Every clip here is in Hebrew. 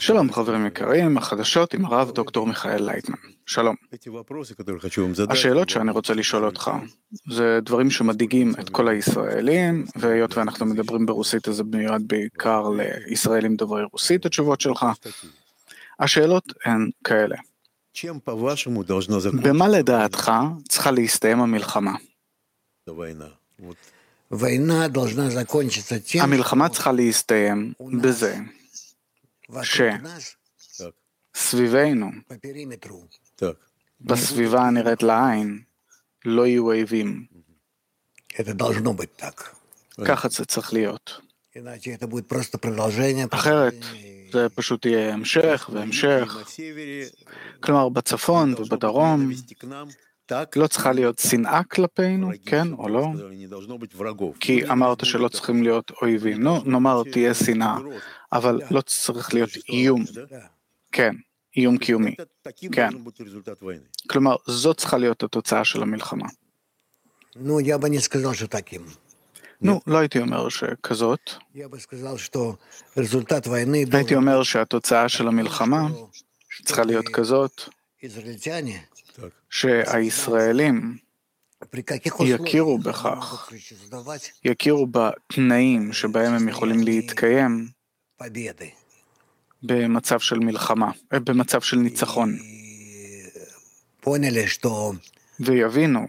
שלום חברים יקרים, החדשות עם הרב דוקטור מיכאל לייטמן. שלום. השאלות שאני רוצה לשאול אותך זה דברים שמדאיגים את כל הישראלים, והיות ואנחנו מדברים ברוסית אז זה מיועד בעיקר לישראלים דוברי רוסית התשובות שלך. השאלות הן כאלה. במה לדעתך צריכה להסתיים המלחמה? המלחמה צריכה להסתיים בזה שסביבנו, בסביבה הנראית לעין, לא יהיו אויבים. ככה זה צריך להיות. אחרת זה פשוט יהיה המשך והמשך. כלומר, בצפון ובדרום לא צריכה להיות שנאה כלפינו, כן או לא? כי אמרת שלא צריכים להיות אויבים. נו, נאמר תהיה שנאה, אבל לא צריך להיות איום. כן, איום קיומי. כן. כלומר, זאת צריכה להיות התוצאה של המלחמה. נו, לא הייתי אומר שכזאת. הייתי אומר שהתוצאה של המלחמה צריכה להיות כזאת שהישראלים יכירו בכך, יכירו בתנאים שבהם הם יכולים להתקיים במצב של מלחמה, אה, במצב של ניצחון. ויבינו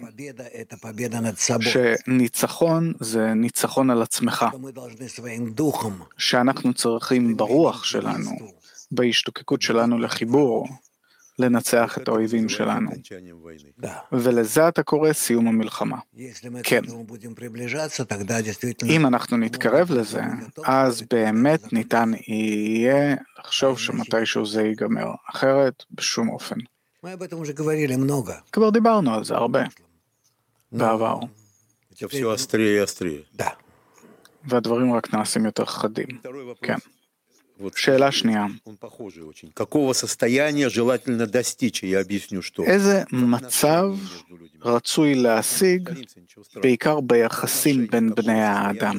שניצחון זה ניצחון על עצמך, שאנחנו צריכים ברוח שלנו, בהשתוקקות שלנו לחיבור, לנצח את האויבים שלנו. ולזה אתה קורא סיום המלחמה. כן. אם אנחנו נתקרב לזה, אז באמת ניתן יהיה לחשוב שמתישהו זה ייגמר, אחרת בשום אופן. כבר דיברנו על זה הרבה בעבר. והדברים רק נעשים יותר חדים, כן. שאלה שנייה, איזה מצב רצוי להשיג בעיקר ביחסים בין בני האדם?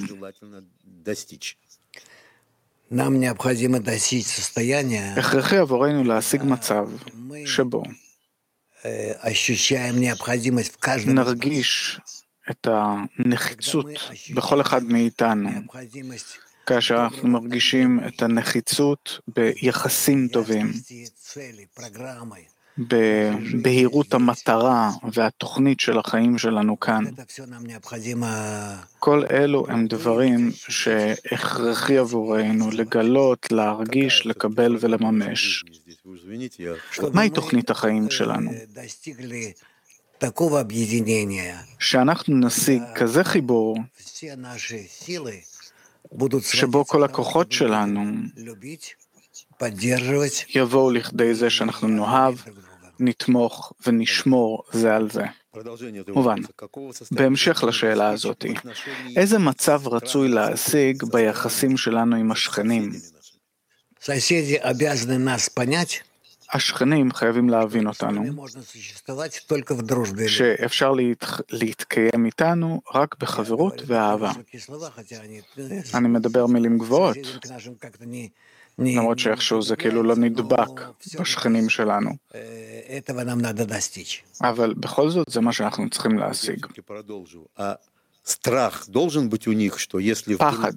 הכרחי עבורנו להשיג מצב שבו נרגיש את הנחיצות בכל אחד מאיתנו כאשר אנחנו מרגישים את הנחיצות ביחסים טובים, בבהירות המטרה והתוכנית של החיים שלנו כאן. כל אלו הם דברים שהכרחי עבורנו לגלות, להרגיש, לקבל ולממש. מהי תוכנית החיים שלנו? שאנחנו נשיג כזה חיבור שבו כל הכוחות שלנו יבואו לכדי זה שאנחנו נאהב, נתמוך ונשמור זה על זה. מובן. בהמשך לשאלה הזאת, איזה מצב רצוי להשיג ביחסים שלנו עם השכנים? השכנים חייבים להבין אותנו, שאפשר להת... להתקיים איתנו רק בחברות ואהבה. אני מדבר מילים גבוהות, למרות שאיכשהו זה כאילו לא נדבק בשכנים שלנו. אבל בכל זאת זה מה שאנחנו צריכים להשיג. פחד,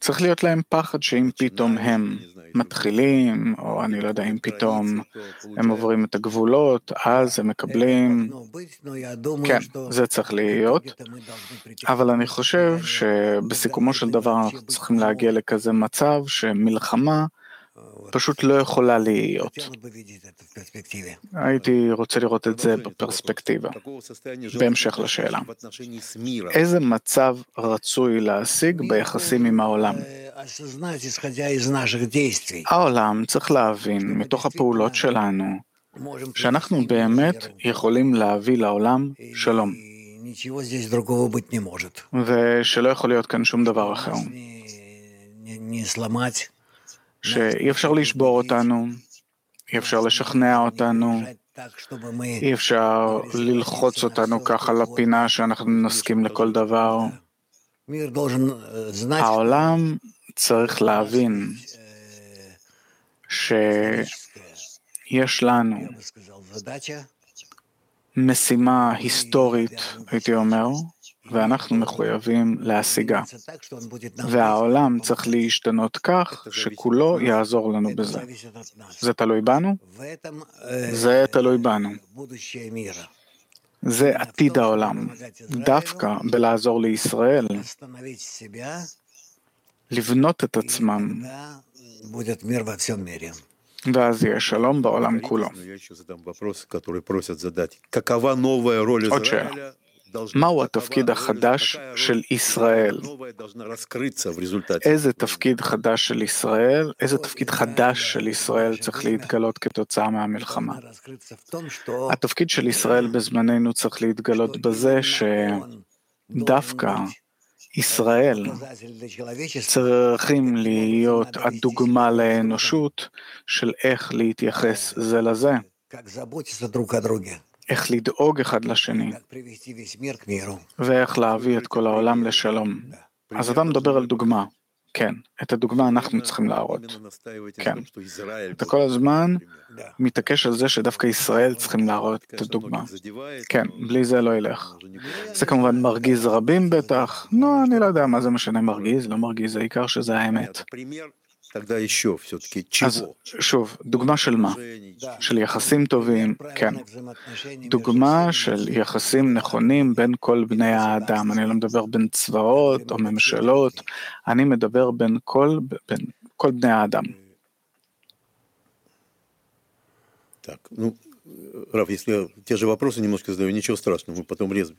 צריך להיות להם פחד שאם פתאום הם מתחילים, או אני לא יודע אם פתאום הם עוברים את הגבולות, אז הם מקבלים, כן, זה צריך להיות, אבל אני חושב שבסיכומו של דבר אנחנו צריכים להגיע לכזה מצב שמלחמה פשוט לא יכולה להיות. הייתי רוצה לראות את זה בפרספקטיבה. בהמשך לשאלה, איזה מצב רצוי להשיג ביחסים עם העולם? העולם צריך להבין מתוך הפעולות שלנו שאנחנו באמת יכולים להביא לעולם שלום. ושלא יכול להיות כאן שום דבר אחר. שאי אפשר לשבור אותנו, אי אפשר לשכנע אותנו, אי אפשר ללחוץ אותנו ככה לפינה שאנחנו נסכים לכל דבר. העולם צריך להבין שיש לנו משימה היסטורית, הייתי אומר, ואנחנו מחויבים להשיגה. והעולם צריך להשתנות כך שכולו יעזור לנו בזה. זה תלוי בנו? זה תלוי בנו. זה עתיד העולם. דווקא בלעזור לישראל לבנות את עצמם ואז יהיה שלום בעולם כולו. עוד שאלה. מהו התפקיד החדש של ישראל? איזה תפקיד חדש של ישראל, איזה תפקיד חדש של ישראל צריך להתגלות כתוצאה מהמלחמה? התפקיד של ישראל בזמננו צריך להתגלות בזה שדווקא ישראל צריכים להיות הדוגמה לאנושות של איך להתייחס זה לזה. איך לדאוג אחד לשני, ואיך להביא את כל העולם לשלום. אז אתה מדבר על דוגמה. כן, את הדוגמה אנחנו צריכים להראות. כן. אתה כל הזמן מתעקש על זה שדווקא ישראל צריכים להראות את הדוגמה. כן, בלי זה לא ילך. זה כמובן מרגיז רבים בטח. לא, אני לא יודע מה זה משנה מרגיז, לא מרגיז, העיקר שזה האמת. אז שוב, דוגמה של מה? של יחסים טובים, כן. דוגמה של יחסים נכונים בין כל בני האדם. אני לא מדבר בין צבאות או ממשלות, אני מדבר בין כל, בין כל בני האדם. Так, ну, Раф, если я те же вопросы немножко задаю, ничего страшного, мы потом резвим.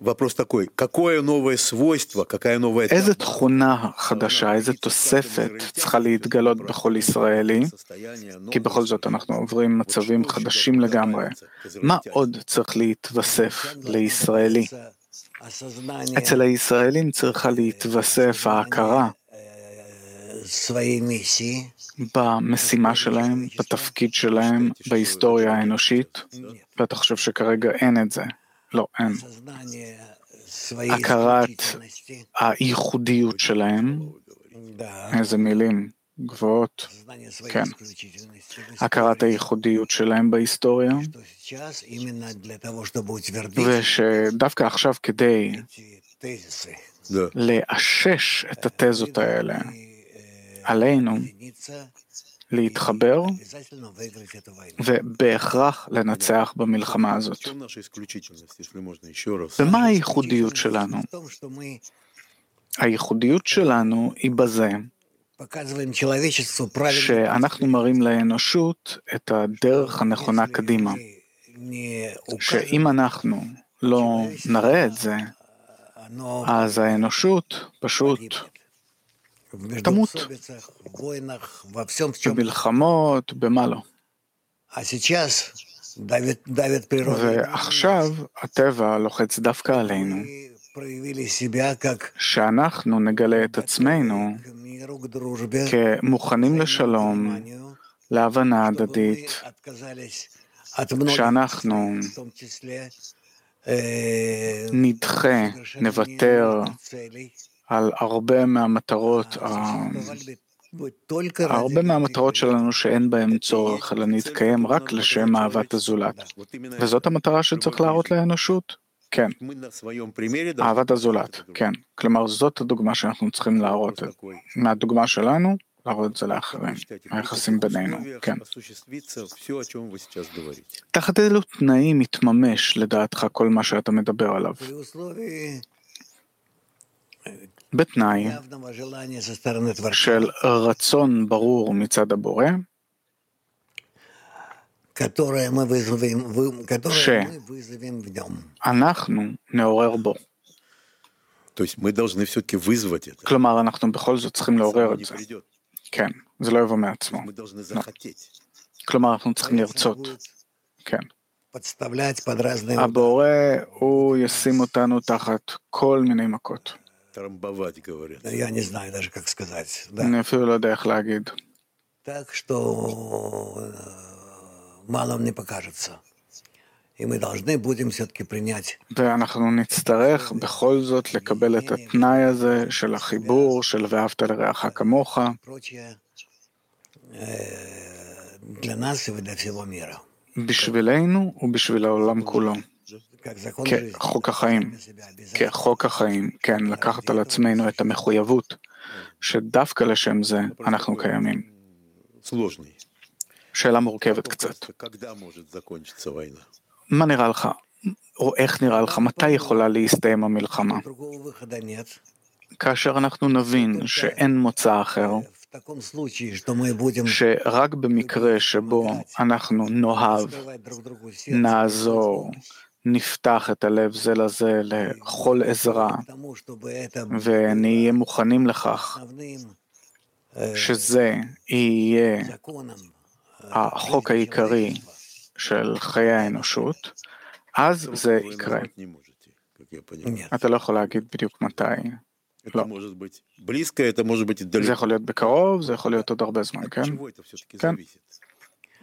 вопрос такой, какое новое свойство, какая новая... איזה תכונה חדשה, איזה תוספת צריכה להתגלות בכל ישראלי? כי בכל זאת אנחנו עוברים מצבים חדשים לגמרי. מה עוד צריך להתווסף לישראלי? אצל הישראלים צריכה להתווסף ההכרה במשימה שלהם, בתפקיד שלהם, בהיסטוריה האנושית, ואתה חושב שכרגע אין את זה. לא, אין. הכרת הייחודיות שלהם, איזה מילים גבוהות, כן. הכרת הייחודיות שלהם בהיסטוריה, ושדווקא עכשיו כדי לאשש את התזות האלה עלינו, להתחבר ובהכרח לנצח במלחמה הזאת. ומה הייחודיות שלנו? הייחודיות שלנו היא בזה שאנחנו מראים לאנושות את הדרך הנכונה קדימה. שאם אנחנו לא נראה את זה, אז האנושות פשוט תמות. במלחמות, במה לא. ועכשיו הטבע לוחץ דווקא עלינו, שאנחנו נגלה את עצמנו כמוכנים לשלום, להבנה הדדית, שאנחנו נדחה, נוותר על הרבה מהמטרות, הרבה מהמטרות שלנו שאין בהן צורך, אלא נתקיים רק לשם אהבת הזולת. וזאת המטרה שצריך להראות לאנושות? כן. אהבת הזולת, כן. כלומר, זאת הדוגמה שאנחנו צריכים להראות. מהדוגמה שלנו, להראות את זה לאחרים, היחסים בינינו, כן. תחת אילו תנאים מתממש, לדעתך, כל מה שאתה מדבר עליו? בתנאי של רצון ברור מצד הבורא, שאנחנו נעורר בו. כלומר, אנחנו בכל זאת צריכים לעורר את זה. כן, זה לא יבוא מעצמו. לא. כלומר, אנחנו צריכים לרצות. כן. הבורא, הוא ישים אותנו תחת כל מיני מכות. трамбовать, говорят. Я не знаю даже, как сказать. Да. אני אפילו לא יודע איך להגיד. Так что мало мне покажется. И мы должны будем все-таки принять. ואנחנו נצטרך בכל זאת לקבל את התנאי הזה של החיבור, של ואהבת לרעך כמוך. בשבילנו ובשביל העולם כולו. כחוק החיים, כחוק החיים, כן, לקחת על עצמנו את המחויבות שדווקא לשם זה אנחנו קיימים. שאלה מורכבת קצת. מה נראה לך, או איך נראה לך, מתי יכולה להסתיים המלחמה? כאשר אנחנו נבין שאין מוצא אחר, שרק במקרה שבו אנחנו נאהב, נעזור, נפתח את הלב זה לזה לכל עזרה, ונהיה מוכנים לכך שזה יהיה החוק העיקרי של חיי האנושות, אז זה יקרה. אתה לא יכול להגיד בדיוק מתי. לא. זה יכול להיות בקרוב, זה יכול להיות עוד הרבה זמן, כן? כן.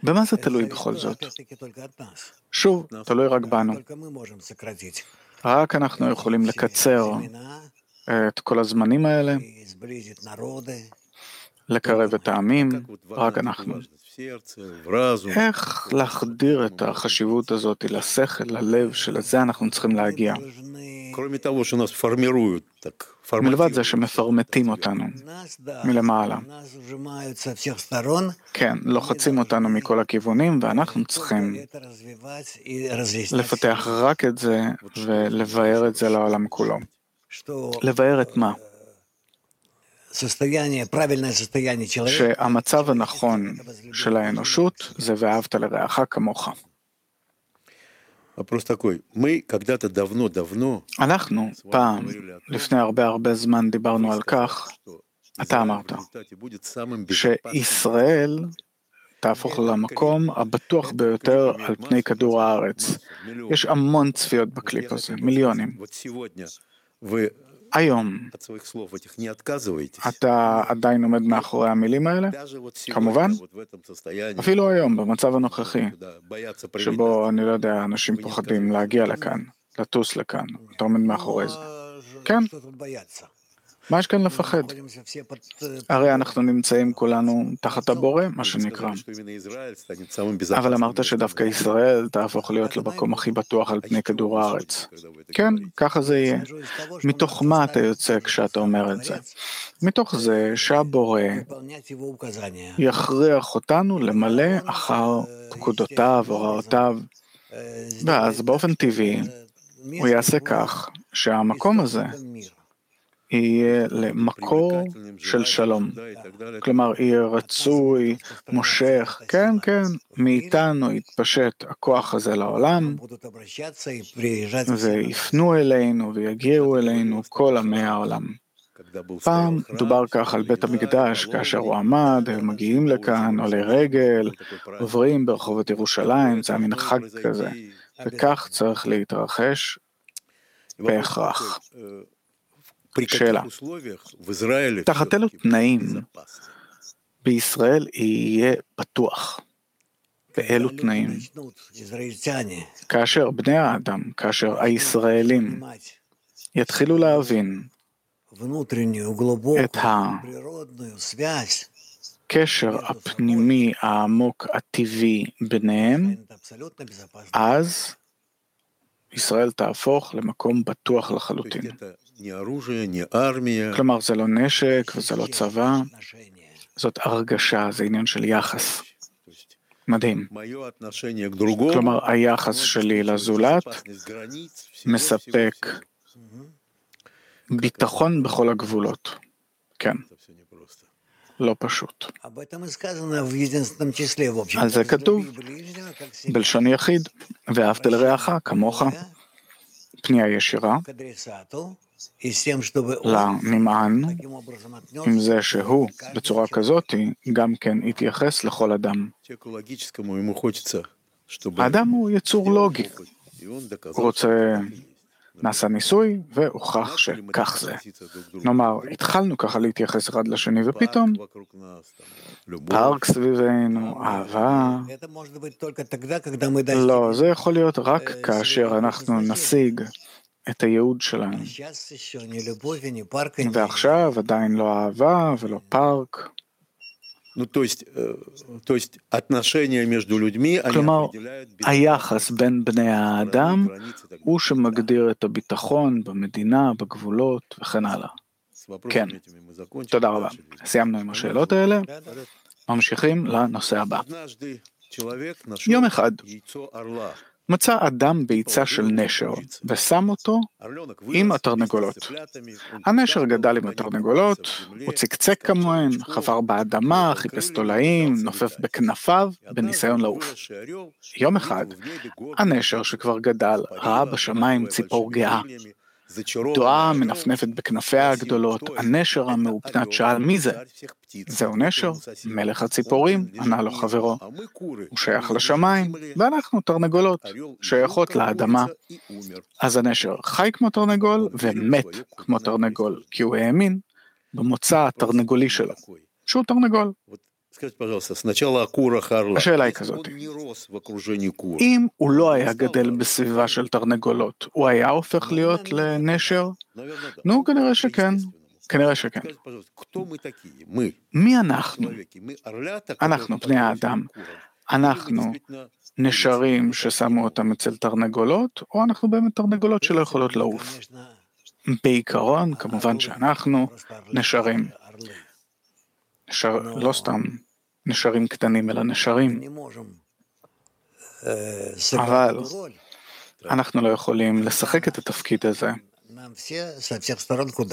במה זה תלוי בכל זאת? שוב, תלוי רק בנו. רק אנחנו יכולים לקצר את כל הזמנים האלה, לקרב את העמים, רק אנחנו. איך להחדיר את החשיבות הזאת לשכל, ללב, שלזה אנחנו צריכים להגיע. מלבד זה שמפרמטים אותנו מלמעלה. כן, לוחצים אותנו מכל הכיוונים, ואנחנו צריכים לפתח רק את זה ולבאר את זה לעולם כולו. לבאר את מה? שהמצב הנכון של האנושות זה ואהבת לרעך כמוך. אנחנו פעם, לפני הרבה הרבה זמן דיברנו על כך, אתה אמרת, שישראל תהפוך למקום הבטוח ביותר על פני כדור הארץ. יש המון צפיות בקליפ הזה, מיליונים. היום אתה עדיין עומד מאחורי המילים האלה? כמובן. אפילו היום, במצב הנוכחי, שבו, אני לא יודע, אנשים פוחדים להגיע לכאן, לטוס לכאן, אתה עומד מאחורי זה. כן. מה יש כאן לפחד? הרי אנחנו נמצאים כולנו תחת הבורא, מה שנקרא. אבל אמרת שדווקא ישראל תהפוך להיות למקום הכי בטוח על פני כדור הארץ. כן, ככה זה יהיה. מתוך מה אתה יוצא כשאתה אומר את זה? מתוך זה שהבורא יכריח אותנו למלא אחר פקודותיו, הוראותיו, ואז באופן טבעי הוא יעשה כך שהמקום הזה יהיה למקור של שלום. כלומר, יהיה רצוי, מושך, כן, כן, מאיתנו יתפשט הכוח הזה לעולם, ויפנו אלינו ויגיעו אלינו כל עמי העולם. פעם דובר כך על בית המקדש, כאשר הוא עמד, הם מגיעים לכאן, עולי רגל, עוברים ברחובות ירושלים, זה היה מין חג כזה, וכך צריך להתרחש בהכרח. שאלה, תחת אילו תנאים בישראל יהיה פתוח? באילו תנאים? כאשר בני האדם, כאשר הישראלים יתחילו להבין את הקשר הפנימי העמוק הטבעי ביניהם, אז ישראל תהפוך למקום בטוח לחלוטין. כלומר, זה לא נשק וזה לא צבא, זאת הרגשה, זה עניין של יחס. מדהים. כלומר, היחס שלי לזולת מספק ביטחון בכל הגבולות. כן. לא פשוט. על זה כתוב, בלשון יחיד, ואהבת לרעך כמוך, פנייה ישירה לנמען, עם זה שהוא, בצורה כזאת, גם כן יתייחס לכל אדם. האדם הוא יצור לוגי, הוא רוצה נעשה ניסוי והוכח שכך זה. נאמר, התחלנו ככה להתייחס אחד לשני ופתאום פארק סביבנו, אהבה. לא, זה יכול להיות רק כאשר אנחנו נשיג את הייעוד שלנו. ועכשיו עדיין לא אהבה ולא פארק. כלומר, היחס בין בני האדם הוא שמגדיר את הביטחון במדינה, בגבולות וכן הלאה. כן, תודה רבה. סיימנו עם השאלות האלה, ממשיכים לנושא הבא. יום אחד מצא אדם ביצה של נשר ושם אותו עם התרנגולות. הנשר גדל עם התרנגולות, הוא צקצק כמוהן, חפר באדמה, חיפש תולעים, נופף בכנפיו, בניסיון לעוף. יום אחד, הנשר שכבר גדל ראה בשמיים ציפור גאה. דואה מנפנפת בכנפיה הגדולות, הנשר המאופנת שאל מי זה? זהו נשר, מלך הציפורים, ענה לו חברו. הוא שייך לשמיים, ואנחנו תרנגולות, שייכות לאדמה. אז הנשר חי כמו תרנגול ומת כמו תרנגול, כי הוא האמין במוצא התרנגולי שלו, שהוא תרנגול. השאלה היא כזאת, אם הוא לא היה גדל בסביבה של תרנגולות, הוא היה הופך להיות לנשר? נו, כנראה שכן. כנראה שכן. מי אנחנו? אנחנו בני האדם. אנחנו נשרים ששמו אותם אצל תרנגולות, או אנחנו באמת תרנגולות שלא יכולות לעוף? בעיקרון, כמובן שאנחנו נשרים. נשר, לא סתם נשרים קטנים, אלא נשרים. אבל אנחנו לא יכולים לשחק את התפקיד הזה.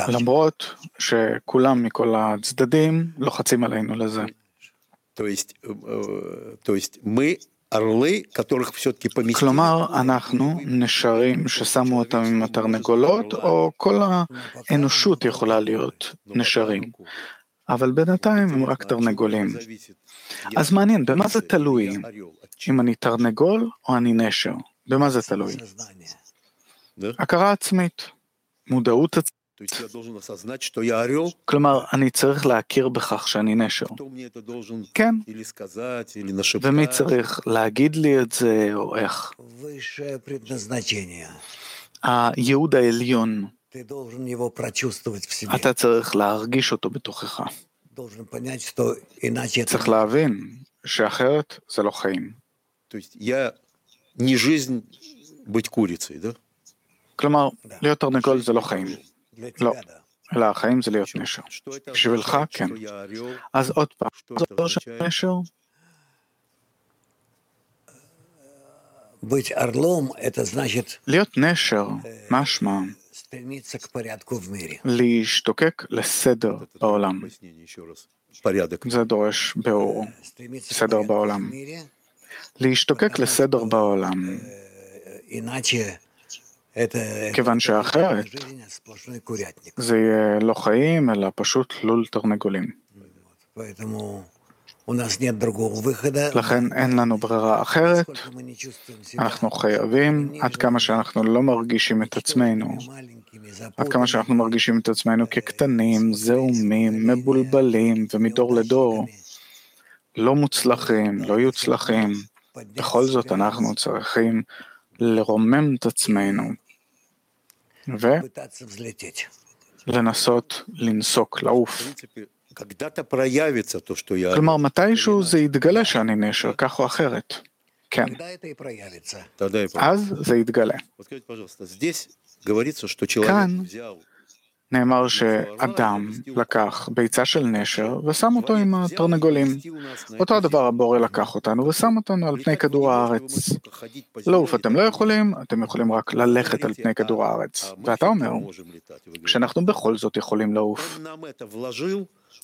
למרות שכולם מכל הצדדים לוחצים עלינו לזה. כלומר, אנחנו נשרים ששמו אותם עם התרנגולות, או כל האנושות יכולה להיות נשרים. אבל בינתיים הם רק תרנגולים. אז מעניין, במה זה תלוי? אם אני תרנגול או אני נשר? במה זה תלוי? הכרה עצמית, מודעות עצמית. כלומר, אני צריך להכיר בכך שאני נשר. כן. ומי צריך להגיד לי את זה, או איך? הייעוד העליון. אתה צריך להרגיש אותו בתוכך. צריך להבין שאחרת זה לא חיים. כלומר, להיות תרנגול זה לא חיים. לא. אלא החיים זה להיות נשר. בשבילך, כן. אז עוד פעם, זה אומר שנשר? להיות נשר, משמע להשתוקק לסדר בעולם. זה דורש ביאור, סדר בעולם. להשתוקק לסדר בעולם. כיוון שאחרת זה יהיה לא חיים, אלא פשוט לול תרנגולים. לכן אין לנו ברירה אחרת, אנחנו חייבים, עד כמה שאנחנו לא מרגישים את עצמנו, עד כמה שאנחנו מרגישים את עצמנו כקטנים, זעומים, מבולבלים ומדור לדור, לא מוצלחים, לא יוצלחים, בכל זאת אנחנו צריכים לרומם את עצמנו ולנסות לנסוק, לעוף. כלומר, מתישהו זה יתגלה שאני נשר, כך או אחרת. כן. אז זה יתגלה. כאן נאמר שאדם לקח ביצה של נשר ושם אותו עם התרנגולים. אותו הדבר הבורא לקח אותנו ושם אותנו על פני כדור הארץ. לעוף אתם לא יכולים, אתם יכולים רק ללכת על פני כדור הארץ. ואתה אומר שאנחנו בכל זאת יכולים לעוף.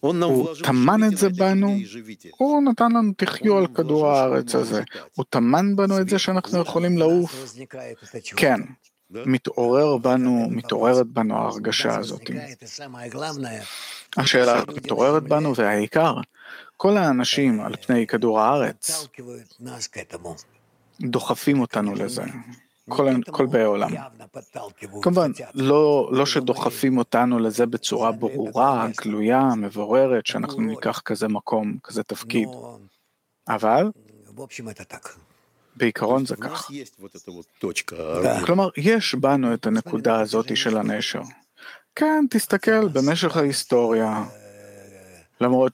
הוא טמן את זה בנו, הוא נתן לנו תחיו על כדור הארץ הזה. הוא טמן בנו את זה שאנחנו יכולים לעוף. כן, מתעורר בנו, מתעוררת בנו ההרגשה הזאת. השאלה מתעוררת בנו, והעיקר, כל האנשים על פני כדור הארץ דוחפים אותנו לזה. כל, באי עולם. כמובן, לא, לא שדוחפים אותנו לזה בצורה ברורה, גלויה, מבוררת, שאנחנו ניקח כזה מקום, כזה תפקיד. אבל בעיקרון זה כך. כלומר, יש בנו את הנקודה הזאת של הנשר. כן, תסתכל, במשך ההיסטוריה, למרות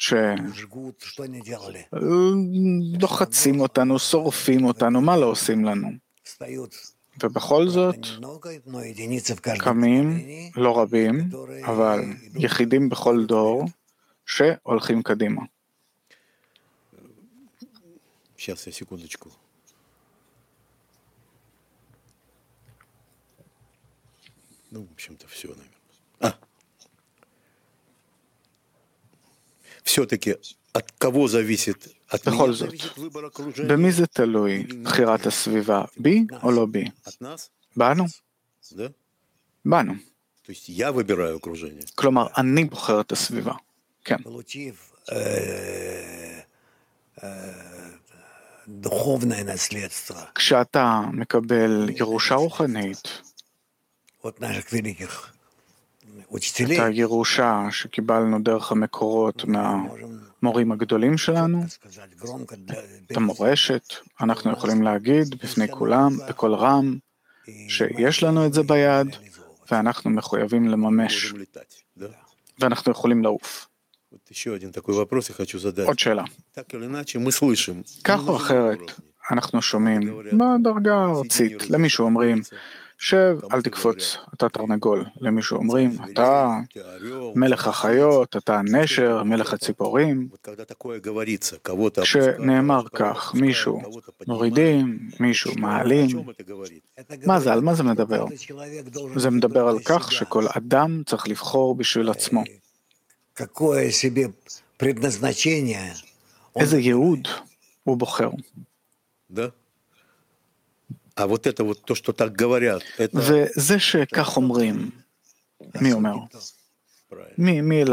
שלוחצים אותנו, שורפים אותנו, מה לא עושים לנו? ובכל זאת, קמים, לא רבים, אבל יחידים בכל דור, שהולכים קדימה. Сейчас, я секундочку. Ну, в общем-то, все, наверное. А. Все-таки от кого зависит от בכל זאת, במי זה תלוי בחירת הסביבה? בי או לא בי? בנו. בנו. כלומר, אני בוחר את הסביבה. כן. כשאתה מקבל ירושה רוחנית, את הירושה שקיבלנו דרך המקורות מהמורים הגדולים שלנו, את המורשת, אנחנו יכולים להגיד בפני כולם, בקול רם, שיש לנו את זה ביד, ואנחנו מחויבים לממש, ואנחנו יכולים לעוף. עוד שאלה. כך או אחרת, אנחנו שומעים בדרגה הארצית, למישהו אומרים, שב, אל תקפוץ, אתה תרנגול. למישהו אומרים, אתה מלך החיות, אתה נשר, מלך הציפורים. כשנאמר כך, מישהו מורידים, מישהו מעלים, מה זה, על מה זה מדבר? זה מדבר על כך שכל אדם צריך לבחור בשביל עצמו. איזה ייעוד הוא בוחר. וזה שכך אומרים, מי אומר? מי, מי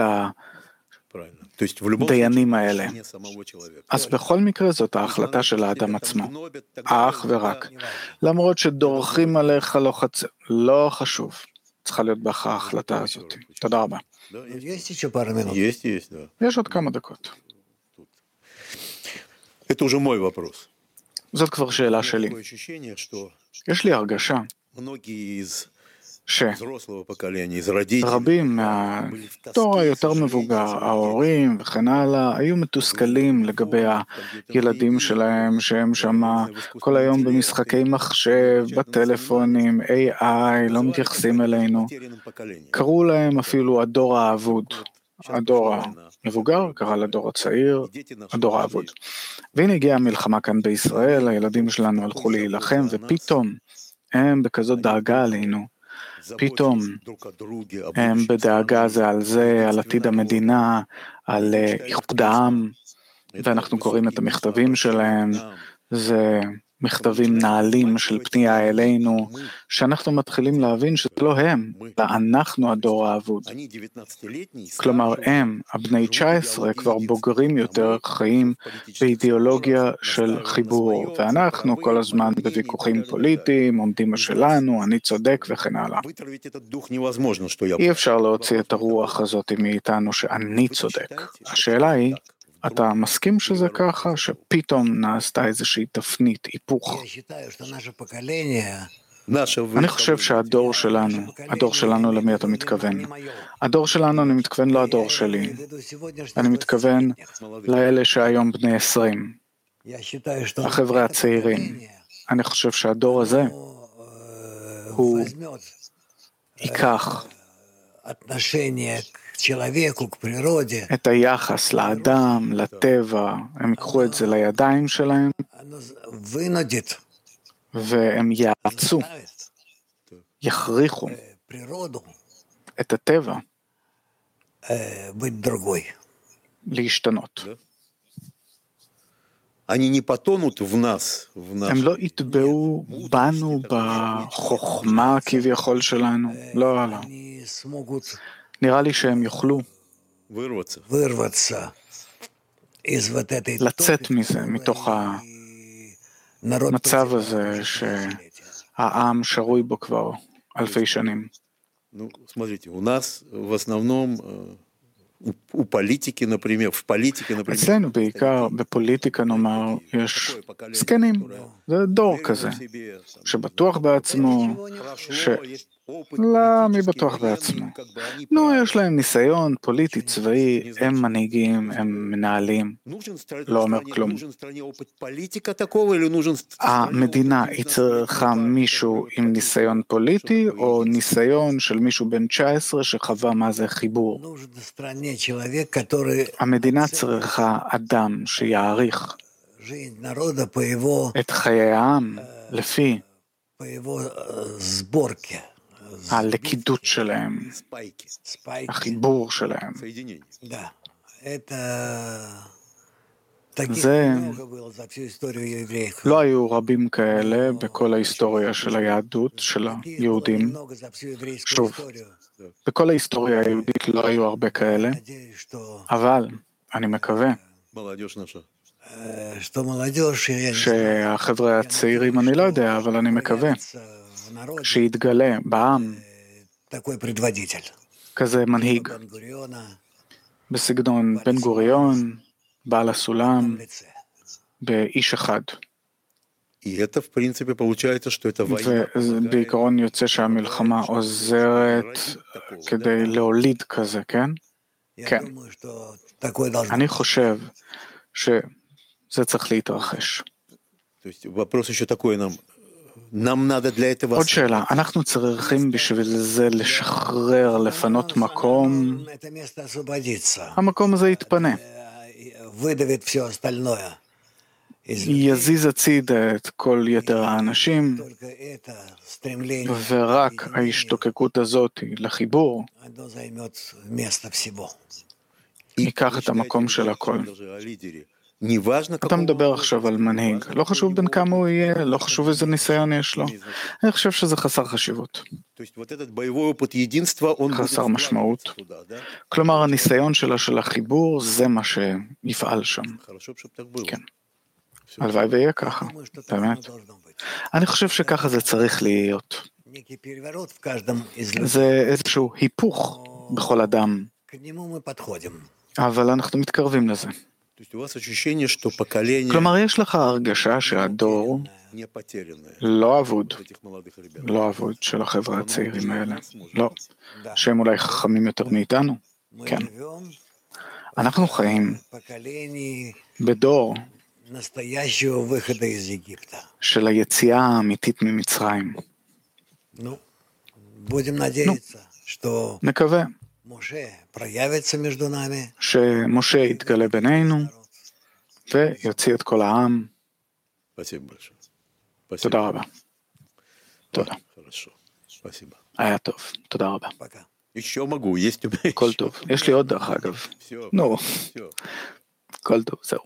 לדיינים האלה? אז בכל מקרה זאת ההחלטה של האדם עצמו, אך ורק. למרות שדורכים עליך לא חצ... לא חשוב, צריכה להיות בך ההחלטה הזאת. תודה רבה. יש עוד כמה דקות. זאת כבר שאלה שלי. יש לי הרגשה שרבים מהדור היותר מבוגר, ההורים וכן הלאה, היו מתוסכלים לגבי הילדים שלהם, שהם שמה כל היום במשחקי מחשב, בטלפונים, AI, לא מתייחסים אלינו. קראו להם אפילו הדור האבוד. הדור המבוגר קרא לדור הצעיר, הדור האבוד. והנה הגיעה המלחמה כאן בישראל, הילדים שלנו הלכו להילחם, ופתאום הם בכזאת דאגה עלינו. פתאום הם בדאגה זה על זה, על עתיד המדינה, על איחוד העם, ואנחנו קוראים את המכתבים שלהם, זה מכתבים נעלים של פנייה אלינו, שאנחנו מתחילים להבין שזה לא הם, אלא אנחנו הדור האבוד. כלומר, הם, הבני 19, כבר בוגרים יותר, חיים באידיאולוגיה של חיבור, ואנחנו כל הזמן בוויכוחים פוליטיים, עומדים בשלנו, אני צודק וכן הלאה. אי אפשר להוציא את הרוח הזאת מאיתנו שאני צודק. השאלה היא, אתה מסכים שזה ככה, שפתאום נעשתה איזושהי תפנית, היפוך? אני חושב שהדור שלנו, הדור שלנו למי אתה מתכוון? הדור שלנו, אני מתכוון לא הדור שלי, אני מתכוון לאלה שהיום בני עשרים, החבר'ה הצעירים. אני חושב שהדור הזה הוא ייקח את היחס לאדם, לטבע, הם ייקחו את זה לידיים שלהם והם יאצו, יכריחו את הטבע להשתנות. הם לא יטבעו בנו בחוכמה כביכול שלנו, לא, לא. נראה לי שהם יוכלו לצאת מזה, מתוך המצב הזה שהעם שרוי בו כבר אלפי שנים. אצלנו בעיקר בפוליטיקה נאמר, יש זקנים, זה דור כזה, שבטוח בעצמו, לא, מי בטוח בעצמו. נו, יש להם ניסיון פוליטי, צבאי, הם מנהיגים, הם מנהלים, לא אומר כלום. המדינה היא צריכה מישהו עם ניסיון פוליטי, או ניסיון של מישהו בן 19 שחווה מה זה חיבור. המדינה צריכה אדם שיעריך את חיי העם. לפי הלכידות שלהם, החיבור שלהם. זה, לא היו רבים כאלה בכל ההיסטוריה של היהדות, של היהודים. שוב, בכל ההיסטוריה היהודית לא היו הרבה כאלה, אבל אני מקווה שהחבר'ה הצעירים, אני לא יודע, אבל אני מקווה שיתגלה בעם כזה מנהיג בסגנון בן גוריון, בעל הסולם, באיש אחד. ובעיקרון יוצא שהמלחמה עוזרת כדי להוליד כזה, כן? כן. אני חושב שזה צריך להתרחש. עוד שאלה, אנחנו צריכים בשביל זה לשחרר, לפנות מקום, המקום הזה יתפנה. יזיז הצידה את כל יתר האנשים, ורק ההשתוקקות הזאת לחיבור. ייקח את המקום של הכל. אתה מדבר עכשיו על מנהיג, לא חשוב בין כמה הוא יהיה, לא חשוב איזה ניסיון יש לו. אני חושב שזה חסר חשיבות. חסר משמעות. כלומר, הניסיון שלה של החיבור, זה מה שיפעל שם. כן. הלוואי ויהיה ככה, באמת. אני חושב שככה זה צריך להיות. זה איזשהו היפוך בכל אדם. אבל אנחנו מתקרבים לזה. כלומר, יש לך הרגשה שהדור לא אבוד, לא אבוד של החבר'ה הצעירים האלה, לא, שהם אולי חכמים יותר מאיתנו, כן. אנחנו חיים בדור של היציאה האמיתית ממצרים. נו, נקווה. שמשה יתגלה בינינו ויוציא את כל העם. תודה רבה. תודה. היה טוב, תודה רבה. כל טוב. יש לי עוד דרך אגב. נו, כל טוב, זהו.